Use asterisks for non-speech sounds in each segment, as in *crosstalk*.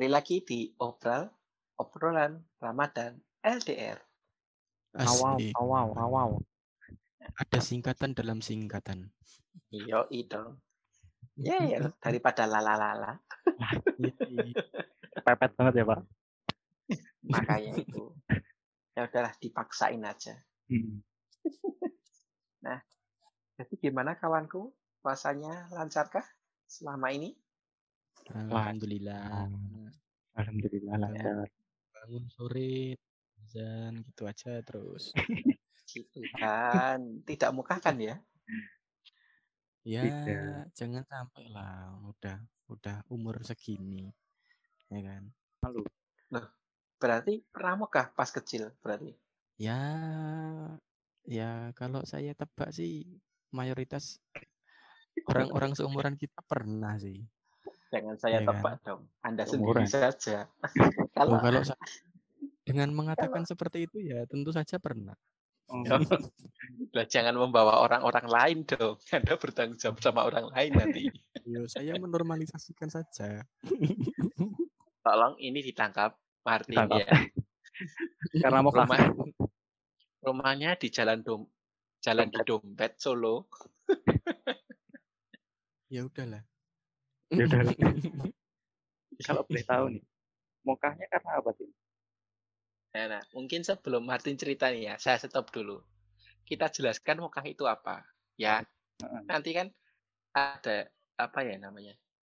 Kembali lagi di obrol obrolan Ramadan LDR. Awal, Asik. awal, awal. Ada singkatan dalam singkatan. Yo itu. Ya, ya *laughs* daripada lala-lala. *laughs* Pepet banget ya, Pak. Makanya itu. Ya udahlah dipaksain aja. Hmm. Jadi gimana kawanku? Puasanya lancarkah selama ini? Alhamdulillah. Alhamdulillah lancar. Bangun sore, azan gitu aja terus. Gitu kan. Tidak muka kan ya? Ya, Tidak. jangan sampai lah. Udah, udah umur segini, ya kan? Malu. Berarti pernah mukah pas kecil berarti? Ya, ya kalau saya tebak sih mayoritas orang-orang seumuran kita pernah sih. Jangan saya Iya kan? tebak dong. Anda Umuran. sendiri saja. *laughs* Oh, Kalau kalau sa- *laughs* dengan mengatakan seperti itu ya tentu saja pernah. Oh, *laughs* Lah, jangan membawa orang-orang lain dong. Anda bertanggung jawab sama orang lain nanti. Yo, saya menormalisasikan saja. Tolong ini ditangkap Martin Ditangkap. ya. Karena mau Rumah, rumahnya di Jalan Dom Jalan di Dompet Solo. Ya udahlah. Ya *laughs* udah. kalau boleh tahu nih, mukanya karena apa sih? Nah, nah, mungkin sebelum Martin cerita nih ya, saya stop dulu. Kita jelaskan mukah itu apa. Ya, Heeh. nanti kan ada apa ya namanya?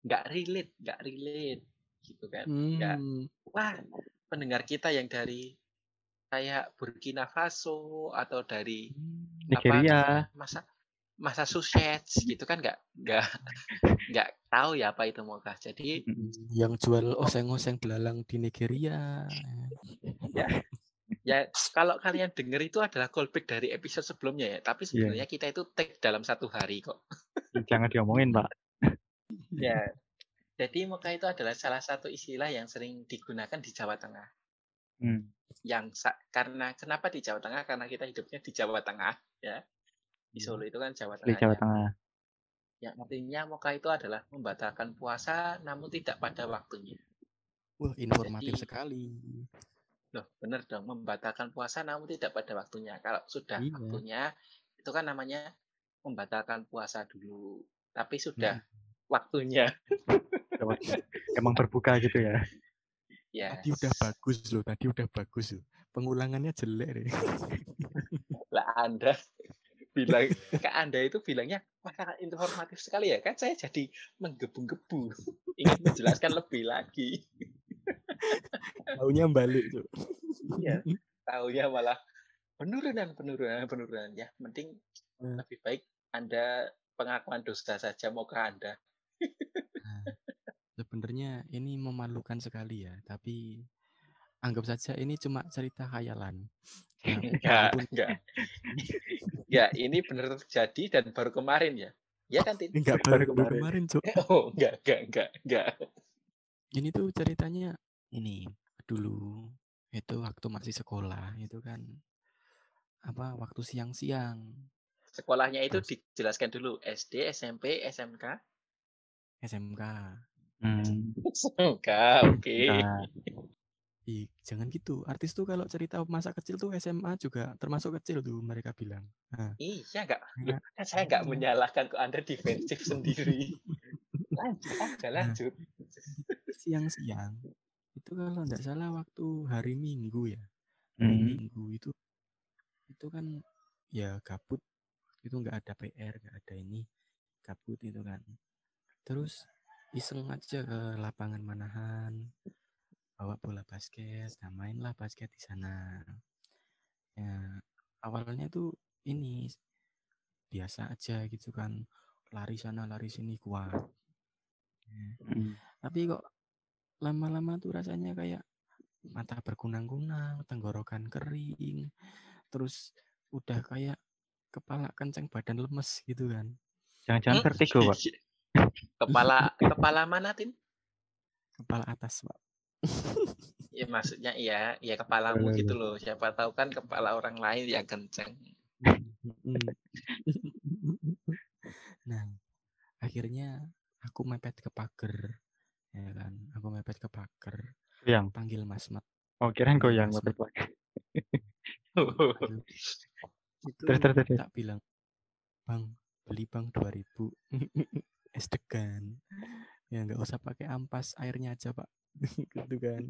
Nggak relate, nggak relate gitu kan. Nggak, Hmm, wah, pendengar kita yang dari kayak Burkina Faso atau dari Nigeria. apa, masa masa Massachusetts gitu kan nggak nggak *laughs* nggak tahu ya apa itu mukah. Jadi yang jual oseng-oseng belalang di Nigeria. ya kalau kalian denger itu adalah callback dari episode sebelumnya ya. Tapi sebenarnya kita itu take dalam satu hari kok. *laughs* Jangan diomongin, Pak. *laughs* Ya. Jadi mukah itu adalah salah satu istilah yang sering digunakan di Jawa Tengah. Hmm. Yang karena kenapa di Jawa Tengah? Karena kita hidupnya di Jawa Tengah ya. Di Solo itu kan Jawa Di Tengah. Jawa ya. Tengah. Yang artinya mukah itu adalah membatalkan puasa namun tidak pada waktunya. Wah, informatif Jadi- sekali. Loh, bener dong, membatalkan puasa namun tidak pada waktunya. Kalau sudah Iya. waktunya, itu kan namanya membatalkan puasa dulu. Tapi sudah waktunya, *laughs* Emang berbuka gitu ya. ya. Tadi udah bagus loh, tadi udah bagus loh. Pengulangannya jelek deh. Lah Anda bilang, *laughs* ke Anda itu bilangnya, wah sangat informatif sekali ya. Kan saya jadi menggebu-gebu. Ingin menjelaskan lebih lagi. *laughs* Taunya balik tuh. Iya. *laughs* Taunya malah penurunan, penurunan, penurunan. Ya, penting Hmm. lebih baik Anda pengakuan dosa saja mau ke Anda. Nah, sebenarnya ini memalukan sekali ya, tapi anggap saja ini cuma cerita khayalan. Enggak, *laughs* enggak. Ya, *laughs* ini benar terjadi dan baru kemarin ya. Ya kan, Tin? enggak baru baru, kemarin. kemarin, Cuk. *laughs* Oh, enggak, enggak, enggak, enggak. Ini tuh ceritanya ini dulu itu waktu masih sekolah itu kan apa waktu siang-siang Sekolahnya itu Terus. dijelaskan dulu. SD, SMP, SMK. SMK. Hmm. SMK, oke. Nah, Ih, jangan gitu. Artis tuh kalau cerita masa kecil tuh SMA juga termasuk kecil tuh mereka bilang. Nah, Iya, enggak. *laughs* Kan saya enggak menyalahkan kok Anda defensif sendiri. *laughs* Lanjut aja, lanjut. siang-siang itu kalau nggak salah waktu hari Minggu ya. Hari hmm. Minggu itu itu kan ya gabut itu nggak ada PR nggak ada ini gabut itu kan terus iseng aja ke lapangan manahan bawa bola basket nah mainlah basket di sana ya awalnya tuh ini biasa aja gitu kan lari sana lari sini kuat Ya, Hmm. tapi kok lama-lama tuh rasanya kayak mata berkunang-kunang, tenggorokan kering, terus udah kayak kepala kenceng badan lemes gitu kan. Jangan-jangan Hmm? vertigo, Pak. *laughs* Kepala kepala mana, Tin? Kepala atas, Pak. Ya maksudnya iya, ya kepalamu gitu loh. Siapa tahu kan kepala orang lain yang kenceng. *laughs* Nah, akhirnya aku mepet ke pagar ya kan aku mepet ke pagar Yang. panggil mas mat Oh, kirain Panggil goyang Mas mepet Mat. pagar. *laughs* Itu Terus, terus, terus. tak bilang bang beli bang 2000 *laughs* es degan ya nggak usah pakai ampas airnya aja pak *laughs* gitu kan.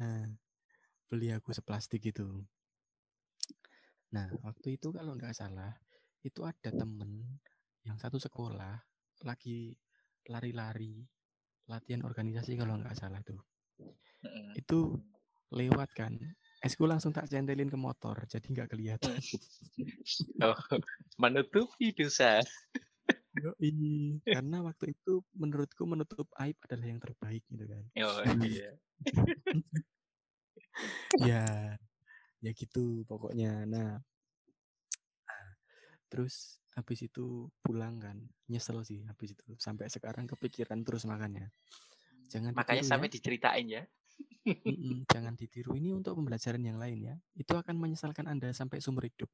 Nah beli aku seplastik itu. Nah waktu itu kalau nggak salah itu ada temen yang satu sekolah lagi lari-lari latihan organisasi kalau nggak salah tuh. Itu lewat kan. Esku langsung tak centelin ke motor jadi nggak kelihatan. *laughs* Oh, menutupi dosa. Yoi. karena waktu itu menurutku menutup aib adalah yang terbaik gitu kan Oh, iya. *laughs* ya ya gitu pokoknya nah ah, terus habis itu pulang kan nyesel sih habis itu sampai sekarang kepikiran terus makanya jangan Makanya sampai ya. diceritain ya. Mm-mm, jangan ditiru ini untuk pembelajaran yang lain ya itu akan menyesalkan anda sampai seumur hidup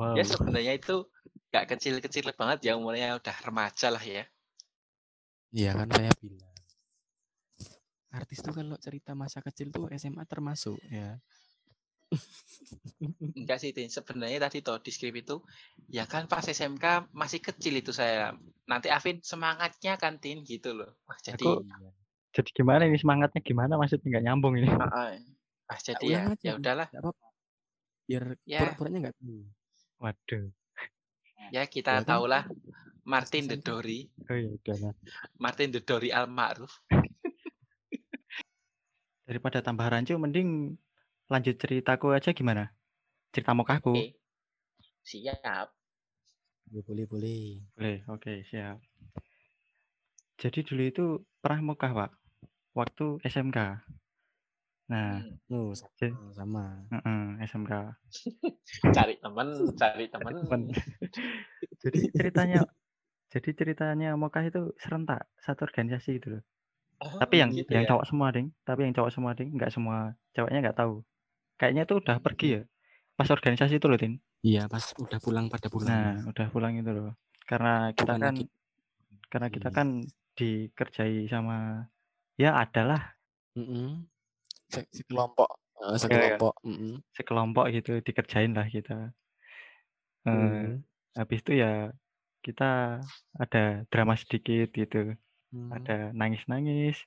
Wow. Ya sebenarnya itu nggak kecil-kecil banget ya umurnya udah remaja lah ya. Iya kan saya bilang artis tuh kalau cerita masa kecil tuh SMA termasuk ya Enggak sih, Tin. Sebenarnya tadi toh di skrip itu, ya kan pas SMK masih kecil itu saya. Nanti Afin semangatnya kan, Tin, gitu loh. Wah, jadi, Aku- Jadi gimana ini semangatnya gimana maksudnya nggak nyambung ini? Ah, ah. ah, jadi ya, ya Tin. udahlah. biar Ya. pura-puranya nggak Waduh. Ya kita Ya kan? tahulah Martin the. Dory, Oh iya udah. Martin the Dory Al Ma'ruf. *laughs* Daripada tambah rancu mending lanjut ceritaku aja gimana? Cerita mokahku. Oke. Siap. Ya, boleh boleh Boleh, oke, siap. Jadi dulu itu pernah mokah, Pak. Waktu SMK. Nah, Hmm, oh Oke. sama, sama. heeh, SMK. *laughs* Cari temen, cari temen. Temen. *laughs* Jadi ceritanya jadi ceritanya mokah itu serentak satu organisasi gitu loh. Oh, Tapi yang gitu yang ya. cowok semua, Ding. Tapi yang cowok semua, Ding. Nggak semua ceweknya nggak tahu. Kayaknya tuh udah pergi ya. Pas organisasi itu loh, Tin. iya pas udah pulang pada pulang Nah, udah pulang itu loh. Karena kita Bukannya kan ki- karena kita Iya. kan dikerjai sama ya adalah Mm-mm. Se- sekelompok Eh, iya. sekelompok Mm-mm. sekelompok gitu dikerjain lah kita. Eh, Mm. habis itu ya kita ada drama sedikit gitu, Mm. ada nangis-nangis.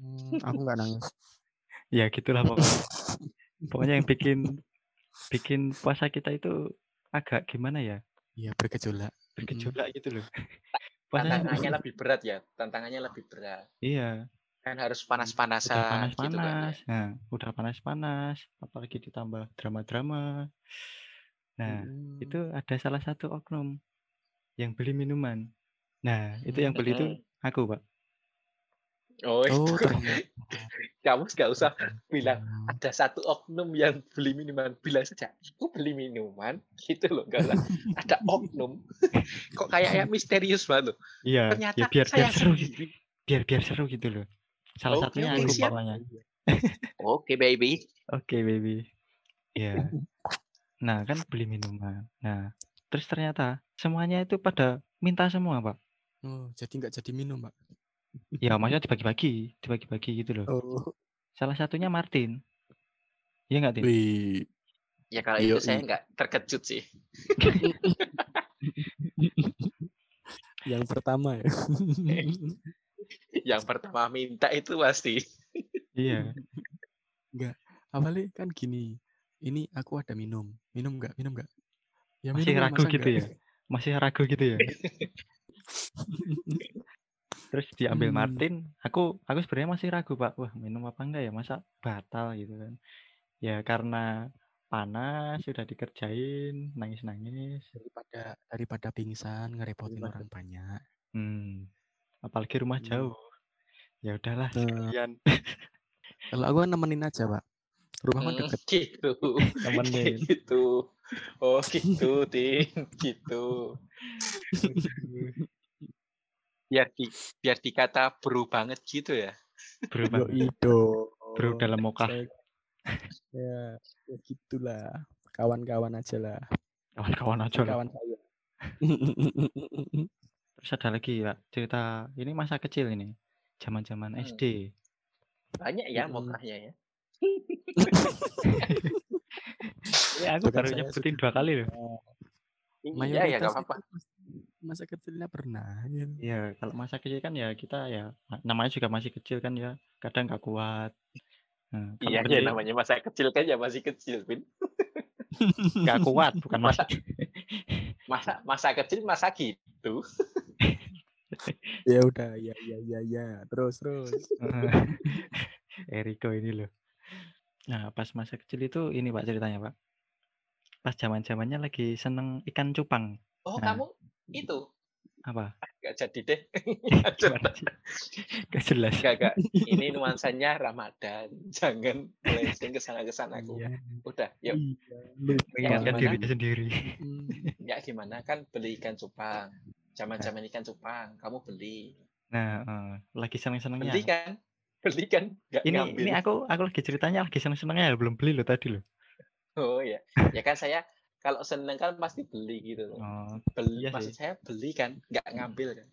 Mm, aku nggak nangis *laughs* ya gitulah pokoknya. Pokoknya yang bikin bikin puasa kita itu agak gimana ya? iya bergejolak Mm-mm. Bergejolak gitu loh. *laughs* Puasanya Tantangannya lebih berat ya. Tantangannya lebih berat. iya, Kan harus udah panas-panasan gitu kan ya. panas-panas. Nah, udah panas-panas, apalagi ditambah drama-drama. Nah, Mm-mm. itu ada salah satu oknum yang beli minuman. Nah, itu yang beli itu aku, Pak. Oh, itu oh ternyata *laughs* kamu nggak usah bilang ada satu oknum yang beli minuman bilang saja aku beli minuman gitu loh enggak lah ada oknum *laughs* kok kayaknya misterius banget loh Iya, ternyata ya biar saya biar seru gitu. Biar biar seru gitu loh. Salah Oke, satunya aku siap. pokoknya. oke baby Oke, baby. Iya. Nah, kan beli minuman. Nah, terus ternyata semuanya itu pada minta semua, Pak. oh jadi nggak jadi minum pak Ya, maksudnya dibagi-bagi, dibagi-bagi gitu loh. oh Salah satunya Martin. Iya nggak, Tin? wih ya kalau Yoi. itu saya nggak terkejut sih *laughs* yang pertama ya *laughs* yang pertama minta itu pasti Iya. awalnya kan gini ini aku ada minum minum nggak minum nggak ya Masih minum ragu gitu nggak? ya? Masih ragu gitu ya? Terus diambil Hmm. Martin, aku aku sebenarnya masih ragu, Pak. Wah, minum apa enggak ya? Masa batal gitu kan. Ya karena panas, sudah dikerjain, nangis-nangis. daripada daripada pingsan ngerepotin Daripada- orang banyak Hmm. Apalagi rumah Hmm. jauh. Ya udahlah, Nah. sekalian. kalau aku kan nemenin aja pak rumah kan Hmm, deket gitu Temenin. *laughs* *laughs* gitu oh gitu ting gitu biar di biar dikata bro banget gitu ya Bro, banget. ido Bro dalam. Saya- ya, ya gitulah kawan-kawan aja lah Kawan-kawan aja lah. kawan saya *laughs* Terus ada lagi Pak, cerita ini masa kecil ini. Zaman-zaman Hmm. SD. Banyak ya Mm-mm. mokahnya ya. *laughs* Ya aku baru nyebutin sudah dua kali loh. Iya ya itu apa-apa. masa kecilnya pernah ya. Ya kalau masa kecil kan ya kita ya namanya juga masih kecil kan ya. Kadang nggak kuat. Nah, Iya ya namanya masa kecil kan ya masih kecil, Vin. *laughs* nggak kuat bukan masa. Masa masa masa kecil masa gitu. Ya udah ya ya ya ya terus terus *laughs* Eriko ini loh. Nah pas masa kecil itu ini Pak ceritanya Pak. Pas zaman zamannya lagi seneng ikan cupang. Oh, Nah. kamu itu Apa? nggak jadi deh. *laughs* Gak jelas. Gak, gak. Ini nuansanya Ramadan. Jangan melenceng ke sana ke sana aku. iya Udah, yuk. iya Mengingatkan gimana? diri sendiri. Ya gimana kan beli ikan cupang. Zaman-zaman ikan cupang, kamu beli. Nah, eh, lagi seneng-senengnya. Beli kan? *laughs* Beli kan? Nggak Ini ngambil. ini aku aku lagi ceritanya lagi seneng-senengnya ya, belum beli loh tadi loh. Oh ya. Ya kan saya kalau seneng kan pasti beli gitu loh. Oh, Beli, iya maksud sih. saya beli kan, nggak ngambil kan.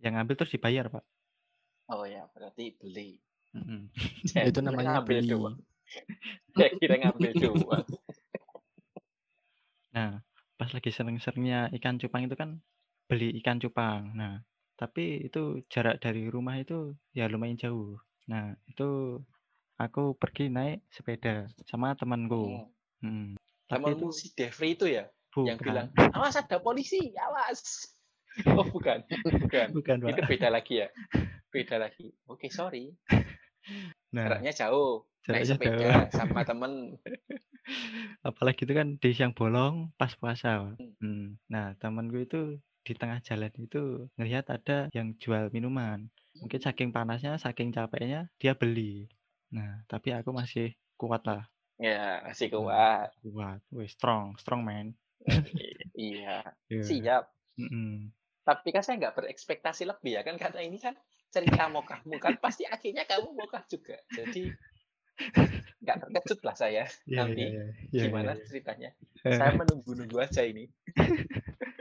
yang ngambil terus dibayar, Pak. Oh ya, berarti beli. Mm-mm. *laughs* Saya itu namanya ngambil beli doang. Saya kira ngambil *laughs* doang. Nah, pas lagi seneng-senengnya ikan cupang itu kan beli ikan cupang. Nah, tapi itu jarak dari rumah itu ya lumayan jauh. Nah, itu aku pergi naik sepeda sama temanku. Hmm. Hmm. Tapi itu Temanmu si Devri itu ya, yang bukan. bilang, *laughs* awas ada polisi, awas. *laughs* Oh bukan, bukan. bukan, Pak. Itu beda lagi ya. Beda lagi. Oke, sorry. *laughs* Nah, Jaraknya jauh. Naik jaraknya sepeda jauh. sama temen. Apalagi itu kan di siang bolong pas puasa. Hmm. Hmm. Nah, temanku itu di tengah jalan itu ngelihat ada yang jual minuman. Mungkin saking panasnya, saking capeknya, dia beli. Nah, tapi aku masih kuat lah. Ya, masih Hmm, kuat. Kuat. Wih, strong, strong man. iya, *laughs* Iya. siap. Mm-mm. Tapi kan saya nggak berekspektasi lebih ya kan karena ini kan cerita mokahmu kan pasti akhirnya kamu mokah juga. Jadi nggak terkejut lah saya *laughs* Iya, nanti iya, iya. Iya, gimana iya, ceritanya. iya. Saya menunggu-nunggu aja ini. *laughs*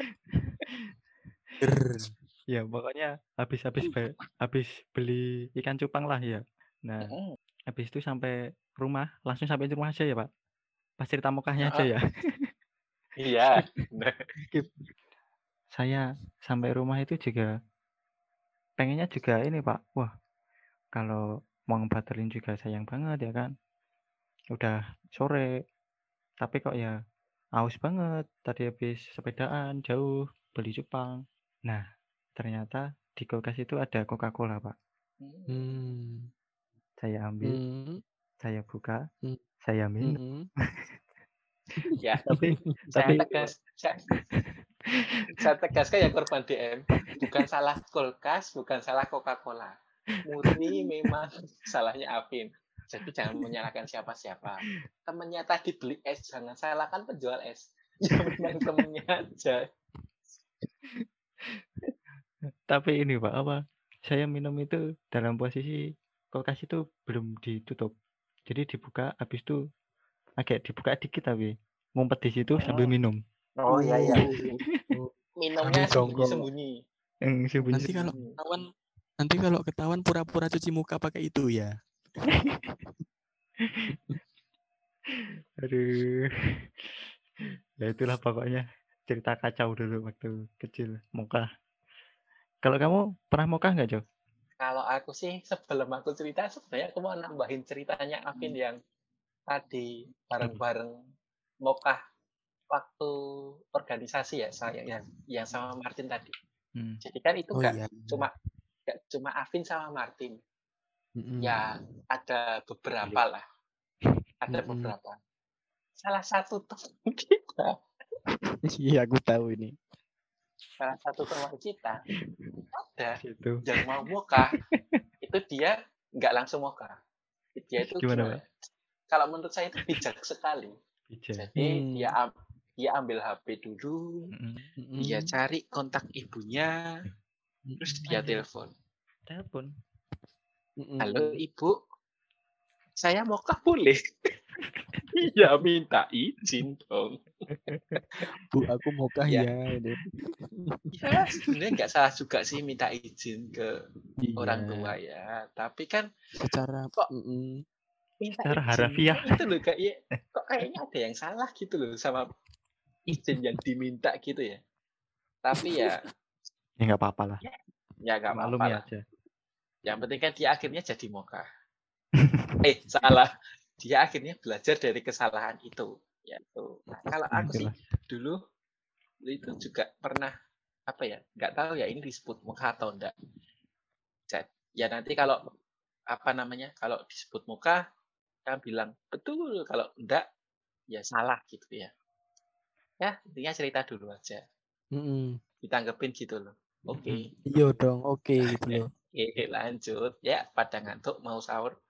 Ya, pokoknya habis-habis be- habis beli ikan cupang lah ya. Nah, habis itu sampai rumah, langsung sampai rumah aja ya, Pak. Pas cerita mokahnya aja ya. Iya. Saya sampai rumah itu juga pengennya juga ini, Pak. Wah, kalau mau ngebatalin juga sayang banget ya kan. Udah sore, tapi kok ya aus banget. Tadi habis sepedaan jauh beli cupang. Nah, ternyata di kulkas itu ada Coca-Cola, Pak. mm, Hmm. Saya ambil, Hmm. saya buka, Hmm. saya minum. Hmm. ya, *laughs* Tapi saya tapi tegas. Saya, *laughs* saya tegaskan ya korban DM. Bukan salah kulkas, bukan salah Coca-Cola. Murni memang *laughs* salahnya Afin. Jadi jangan menyalahkan siapa-siapa. Temennya tadi beli es, jangan salahkan penjual es. Ya memang temennya aja. Tapi ini Pak apa? Saya minum itu dalam posisi kulkas itu belum ditutup. Jadi dibuka habis itu agak dibuka dikit tapi ngumpet di situ sambil Oh. minum. Oh iya iya. Oh. *laughs* Minumnya sembunyi-sembunyi. Sembunyi- Nanti kalau ketahuan nanti kalau ketahuan pura-pura cuci muka pakai itu ya. *laughs* Aduh. Ya itulah pokoknya cerita kacau dulu waktu kecil mokah. Kalau kamu pernah mokah nggak Jo? Kalau aku sih sebelum aku cerita sebenarnya aku mau nambahin ceritanya Afin yang tadi bareng-bareng mokah waktu organisasi ya saya yang yang sama Martin tadi. Hmm. Jadi kan itu Oh nggak iya. cuma nggak cuma Afin sama Martin. Mm-mm. Ya ada beberapa lah. Ada Mm-mm. beberapa. Salah satu teman *laughs* kita, *laughs* Iya, aku tahu ini. salah satu teman kita ada Situ. yang mau mokah itu dia nggak langsung mokah. Dia itu Gimana, gimana? Kalau menurut saya itu bijak sekali. Ija. Jadi Hmm. dia dia ambil HP dulu. Mm-mm. dia cari kontak ibunya, terus dia Ayo. telepon. *laughs* *laughs* ya minta izin dong. *laughs* Bu, aku mau kah Ya. ya? Ya sebenarnya nggak salah juga sih minta izin ke orang Iya, tua ya. Tapi kan Secara Kok- mm-mm. minta Secara izin harafiah. itu loh kayak *laughs* kok kayaknya ada yang salah gitu loh sama izin yang diminta gitu ya. Tapi ya Ya nggak apa-apa lah. ya nggak apa-apa lah. aja. Yang penting kan dia akhirnya jadi moka. eh salah. Dia akhirnya belajar dari kesalahan itu. Ya tuh. Nah, kalau aku sih dulu itu juga pernah apa ya nggak tahu ya ini disebut muka atau enggak ya nanti kalau apa namanya kalau disebut muka kan bilang betul kalau enggak ya salah gitu ya. Ya intinya cerita dulu aja. Mm-mm. ditanggepin gitu loh. Oke. Iya dong, oke gitu loh. Oke, lanjut. Ya pada ngantuk mau sahur.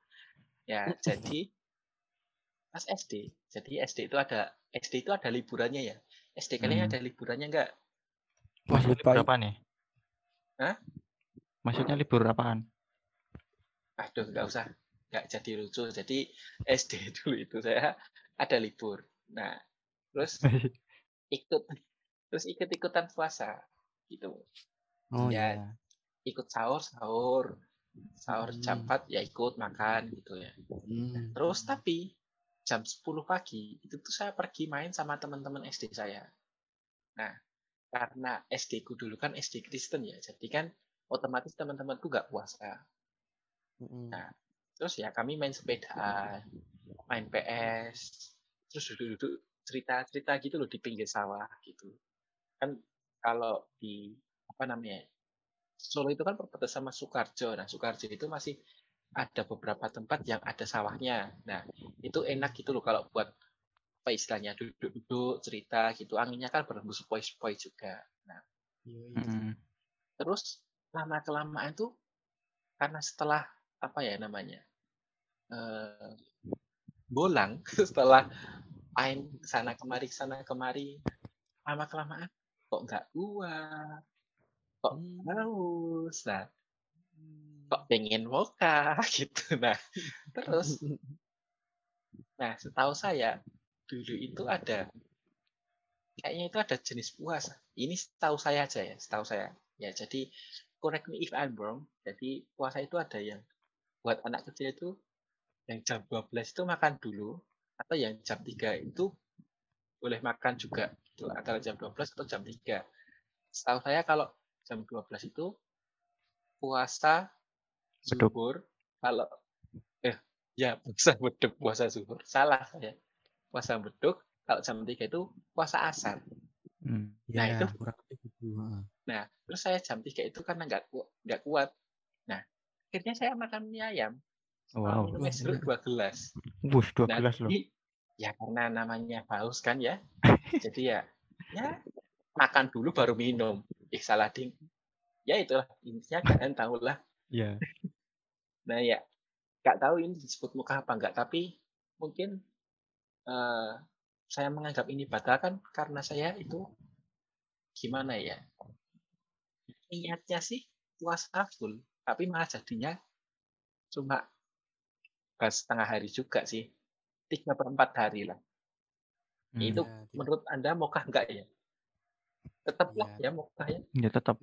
Ya jadi pas SD jadi SD itu ada SD itu ada liburannya ya SD kalian Hmm. ada liburannya enggak Maksudnya lupa. libur apa nih? Hah? Maksudnya libur apaan? aduh nggak usah nggak jadi lucu jadi SD *laughs* dulu itu saya ada libur nah terus *laughs* ikut terus ikut ikutan puasa gitu Oh Ya, iya. ikut sahur sahur sahur jam Hmm. 4 ya ikut makan gitu ya Hmm. terus tapi jam 10 pagi itu tuh saya pergi main sama teman-teman SD saya nah karena SD ku dulu kan SD Kristen ya jadi kan otomatis teman-temanku nggak puasa. Nah, terus ya kami main sepedaan, main PS, terus duduk-duduk cerita-cerita gitu loh di pinggir sawah gitu. Kan kalau di apa namanya Solo itu kan perbatasan sama Sukarjo. Nah, Sukarjo itu masih ada beberapa tempat yang ada sawahnya. Nah, itu enak gitu loh kalau buat apa istilahnya duduk-duduk cerita gitu. Anginnya kan berembus sepoi-sepoi juga. Nah, Iya, iya. Mm-mm. terus lama kelamaan tuh karena setelah apa ya namanya eh bolang *laughs* setelah main sana kemari sana kemari lama kelamaan kok nggak kuat kok Hmm. haus nah kok pengen moka *laughs* gitu. Nah terus nah setahu saya dulu itu ada kayaknya itu ada jenis puasa. Ini setahu saya aja ya setahu saya. Ya jadi correct me if I'm wrong. Jadi puasa itu ada yang buat anak kecil itu yang jam 12 itu makan dulu atau yang jam 3 itu boleh makan juga. Itu antara jam 12 atau jam 3 setahu saya kalau jam 12 itu puasa. Zuhur kalau eh ya puasa beduk puasa zuhur salah saya puasa beduk kalau jam 3 itu puasa asar Hmm. Nah, Ya, itu- kurang lebih gitu. Nah, terus saya jam 3 itu karena nggak kuat, nggak kuat. Nah, akhirnya saya makan mie ayam. Wow. Minum es jeruk dua gelas. Wush, dua Nah, gelas loh. jadi, ya karena namanya haus kan ya. *laughs* jadi ya, ya makan dulu baru minum. Ih, salah ding. Ya itulah, intinya kalian tahu lah. Iya. Nah ya, nggak tahu ini disebut muka apa enggak, tapi mungkin eh, saya menganggap ini batal kan karena saya itu gimana ya? Niatnya sih puasa full, tapi malah jadinya cuma pas setengah hari juga sih. Tiga per empat hari lah. Hmm. Itu Ya, tidak- menurut Anda mokah enggak ya? Tetaplah Iya. ya mokah ya. Ya tetap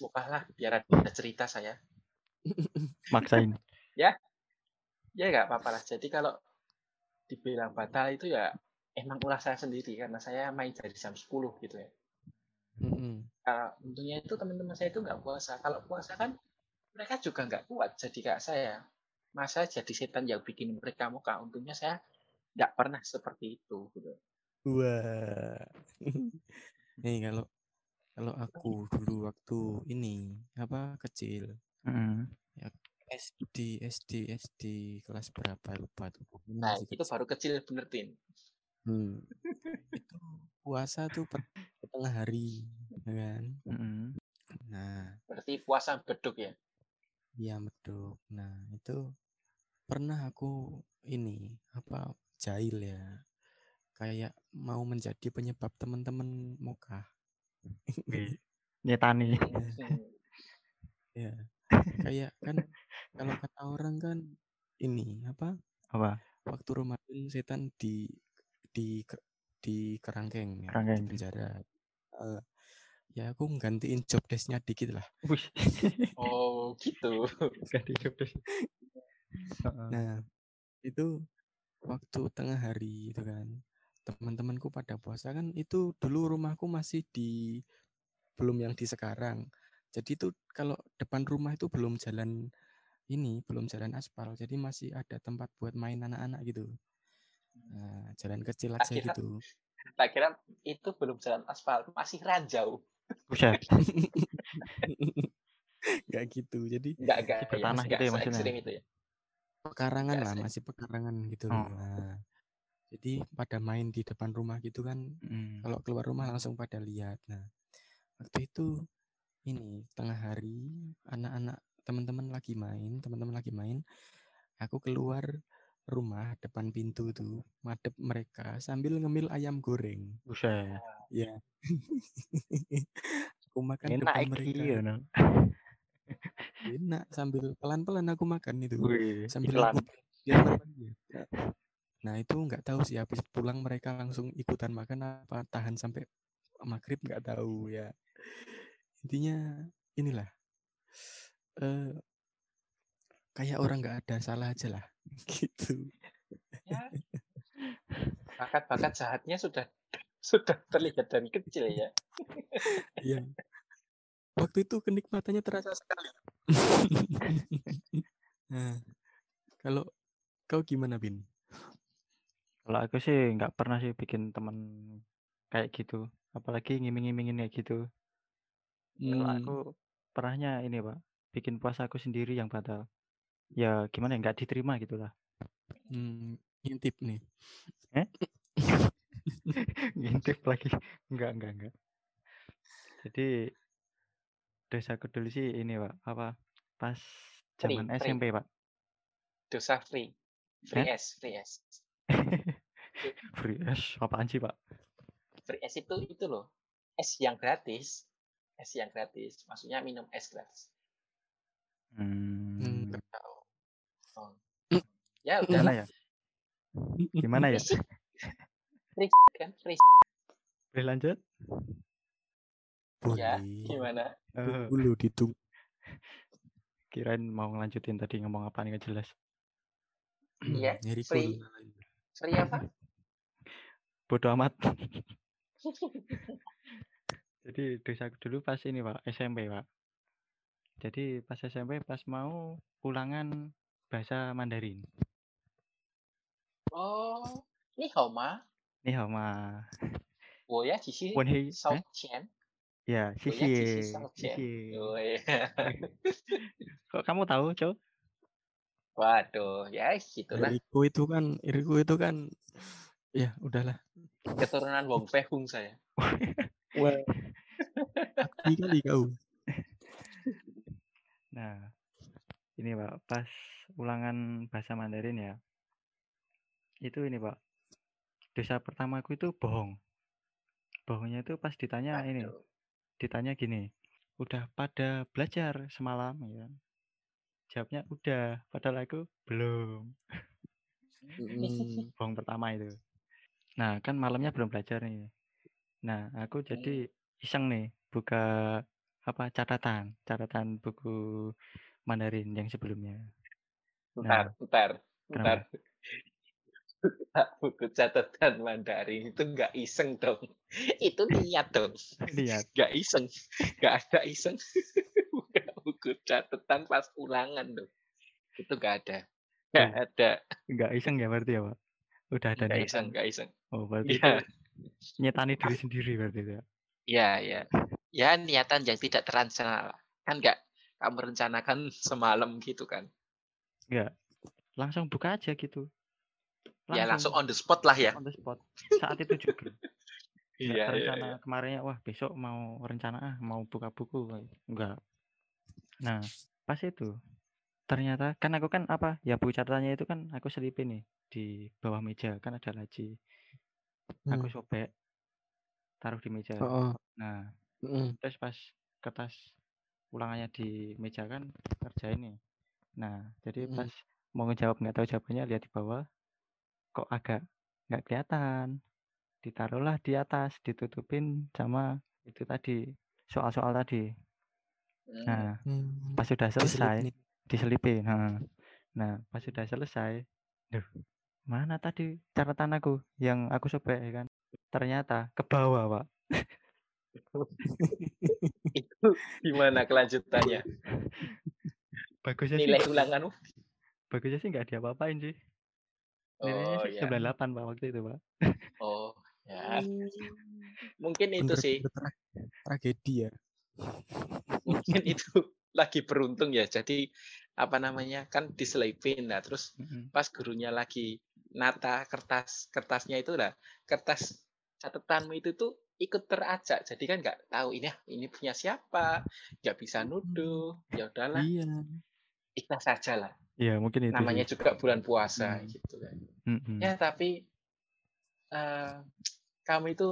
mokah lah, biar ada cerita saya. Maksain. ya nggak apa-apa lah. Jadi kalau dibilang batal itu ya emang ulah saya sendiri karena saya main dari jam 10 gitu ya. Mm-mm. Kalau untungnya itu teman-teman saya itu nggak puasa. Kalau puasa kan mereka juga nggak kuat jadi kayak saya. Masa jadi setan yang bikin mereka muka. Untungnya saya nggak pernah seperti itu gitu. Wah. *laughs* Nih kalau kalau aku dulu waktu ini apa kecil Mm. SD SD SD kelas berapa lupa tuh. Nah, itu kecil. baru kecil bener Tin. Hmm. itu puasa tuh per per tengah hari, ya kan? Mm. Nah, Berarti puasa beduk ya. iya betul. Nah, itu pernah aku ini apa jahil ya. Kayak mau menjadi penyebab teman-teman mokah. Nyetani. Hmm. Ya. Kayak kan kalau kata orang kan ini apa? Apa? waktu Ramadan setan di di di kerangkeng, ya, di Kerangkeng. penjara. Eh, ya aku gantiin job desk-nya dikit lah. *laughs* Oh, gitu. Ganti job desk. Heeh. Nah, itu waktu tengah hari itu kan. Teman-temanku pada puasa kan itu dulu rumahku masih di belum yang di sekarang. Jadi itu kalau depan rumah itu belum jalan ini, belum jalan aspal. Jadi masih ada tempat buat main anak-anak gitu. Nah, jalan kecil aja Akhirnya- gitu. Tak kira itu belum jalan aspal, masih ranjau. Buset. *laughs* Nggak gitu. Jadi Enggak, enggak. Masih bertanah gitu ya maksudnya? itu ya. pekarangan Nggak lah, sih. masih pekarangan gitu. Oh. Nah, jadi pada main di depan rumah gitu kan Mm. kalau keluar rumah langsung pada lihat. Nah, waktu itu ini tengah hari anak-anak teman-teman lagi main, teman-teman lagi main, aku keluar rumah depan pintu tuh madep mereka sambil ngemil ayam goreng. Buset. Ya. *laughs* aku makan Enak depan mereka. ya, no. Enak sambil pelan-pelan aku makan itu. Wih, sambil iklan. aku. Nah itu nggak tahu sih habis pulang mereka langsung ikutan makan apa tahan sampai maghrib nggak tahu ya. Intinya inilah eh kayak orang nggak ada salah aja lah *laughs* gitu. Ya. Bakat-bakat jahatnya sudah sudah terlihat dari kecil ya. *laughs* Iya. Waktu itu kenikmatannya terasa sekali. *laughs* nah, kalau kau gimana Bin? Kalau aku sih nggak pernah sih bikin teman kayak gitu. Apalagi ngiming-ngimingin kayak gitu. Kalau Hmm, aku pernahnya ini pak, bikin puasa aku sendiri yang batal. Ya gimana ya, nggak diterima gitu lah. hmm, ngintip nih. *laughs* Ngintip lagi. Enggak, enggak, enggak. Jadi dosaku dulu sih ini pak, apa pas Free, zaman free. SMP pak. Dosa free. Free Hah? S, free S. *laughs* Free S, apaan sih pak? Free S itu itu loh. Es yang gratis. Es yang gratis. Maksudnya minum es gratis. Hmm. Oh. Ya gimana udahlah. ya? Gimana ya? Free free kan free. Boleh lanjut? Ya, gimana? Eh, Tunggu lu ditunggu. kirain mau ngelanjutin tadi ngomong apa nggak jelas. Iya, *clears throat* free. dulu. Free apa? Bodoh amat. *laughs* Jadi dosa dulu pas ini pak SMP pak. Jadi pas SMP pas mau ulangan bahasa Mandarin. Oh, ni hao ma? Ni hao ma. Wo ya qi xi shao qian. Ya, xi xi. Kok kamu tahu, cow? Waduh, ya gitulah. Iriku itu kan, iriku itu kan, ya udahlah. Keturunan Wong Pehung saya akti kali kau. *laughs* Nah, ini Pak, pas ulangan bahasa Mandarin ya. Itu ini Pak, dosa pertamaku itu bohong. Bohongnya itu pas ditanya ini, Waduh. ditanya gini, udah pada belajar semalam ya? Jawabnya udah, padahal aku belum. Bohong pertama itu. Nah, kan malamnya belum belajar nih. Nah, aku jadi iseng nih buka apa catatan, catatan buku Mandarin yang sebelumnya. Bentar, bentar, bentar. Kenapa? *laughs* Buku catatan Mandarin itu nggak iseng dong. *laughs* Itu niat dong. *laughs* Lihat, Nggak iseng. Nggak ada iseng. Buka buku catatan pas ulangan dong. Itu nggak ada. Nggak Tuh. ada. nggak iseng ya berarti ya, Pak? Udah ada Nggak iseng, nggak iseng. Oh, berarti Iya, nyetani diri sendiri berarti itu ya. iya. Ya niatan yang tidak terencana. Kan nggak kamu rencanakan *laughs* semalam gitu kan. Enggak. Langsung buka aja gitu. Ya langsung on the spot lah ya. on the spot. Saat itu juga. *laughs* Iya, iya, terencana iya. kemarinnya wah besok mau rencana ah mau buka buku enggak nah pas itu ternyata kan aku kan apa ya buku catatannya itu kan aku selipin nih di bawah meja kan ada laci aku Hmm. sobek taruh di meja Oh, oh. nah Mm, terus pas kertas ulangannya di meja kan kerja ini nah jadi Mm. pas mau ngejawab nggak tahu jawabannya lihat di bawah kok agak nggak kelihatan. Ditaruhlah di atas, ditutupin sama itu tadi, soal-soal tadi. Nah, Hmm, pas sudah selesai, diselipin. diselipin. Nah, nah pas sudah selesai, duh, mana tadi catatan aku yang aku sobek ya kan? Ternyata ke bawah, Pak. Itu gimana kelanjutannya? Bagusnya sih, Nilai ulanganmu? bagusnya sih nggak diapa-apain sih. Nilainya Oh sih ya. 98 Pak waktu itu, Pak. Oh ya. Mungkin itu Bener- sih. bener tragedi ya. Mungkin itu lagi beruntung ya. Jadi apa namanya kan diselipin nah terus pas gurunya lagi nata kertas kertasnya itu lah kertas catatanmu itu tuh ikut terajak jadi kan nggak tahu ini ini punya siapa nggak bisa nuduh ya udahlah Iya. ikhlas saja lah Iya, mungkin itu namanya sih. juga bulan puasa Hmm. gitu kan Mm-mm. ya tapi eh, kamu itu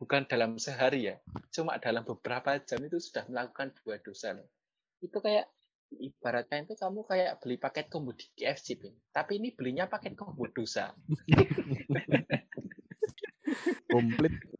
bukan dalam sehari ya cuma dalam beberapa jam itu sudah melakukan dua dosa loh itu kayak ibaratnya itu kamu kayak beli paket combo di KFC tapi ini belinya paket combo dosa *laughs* completo.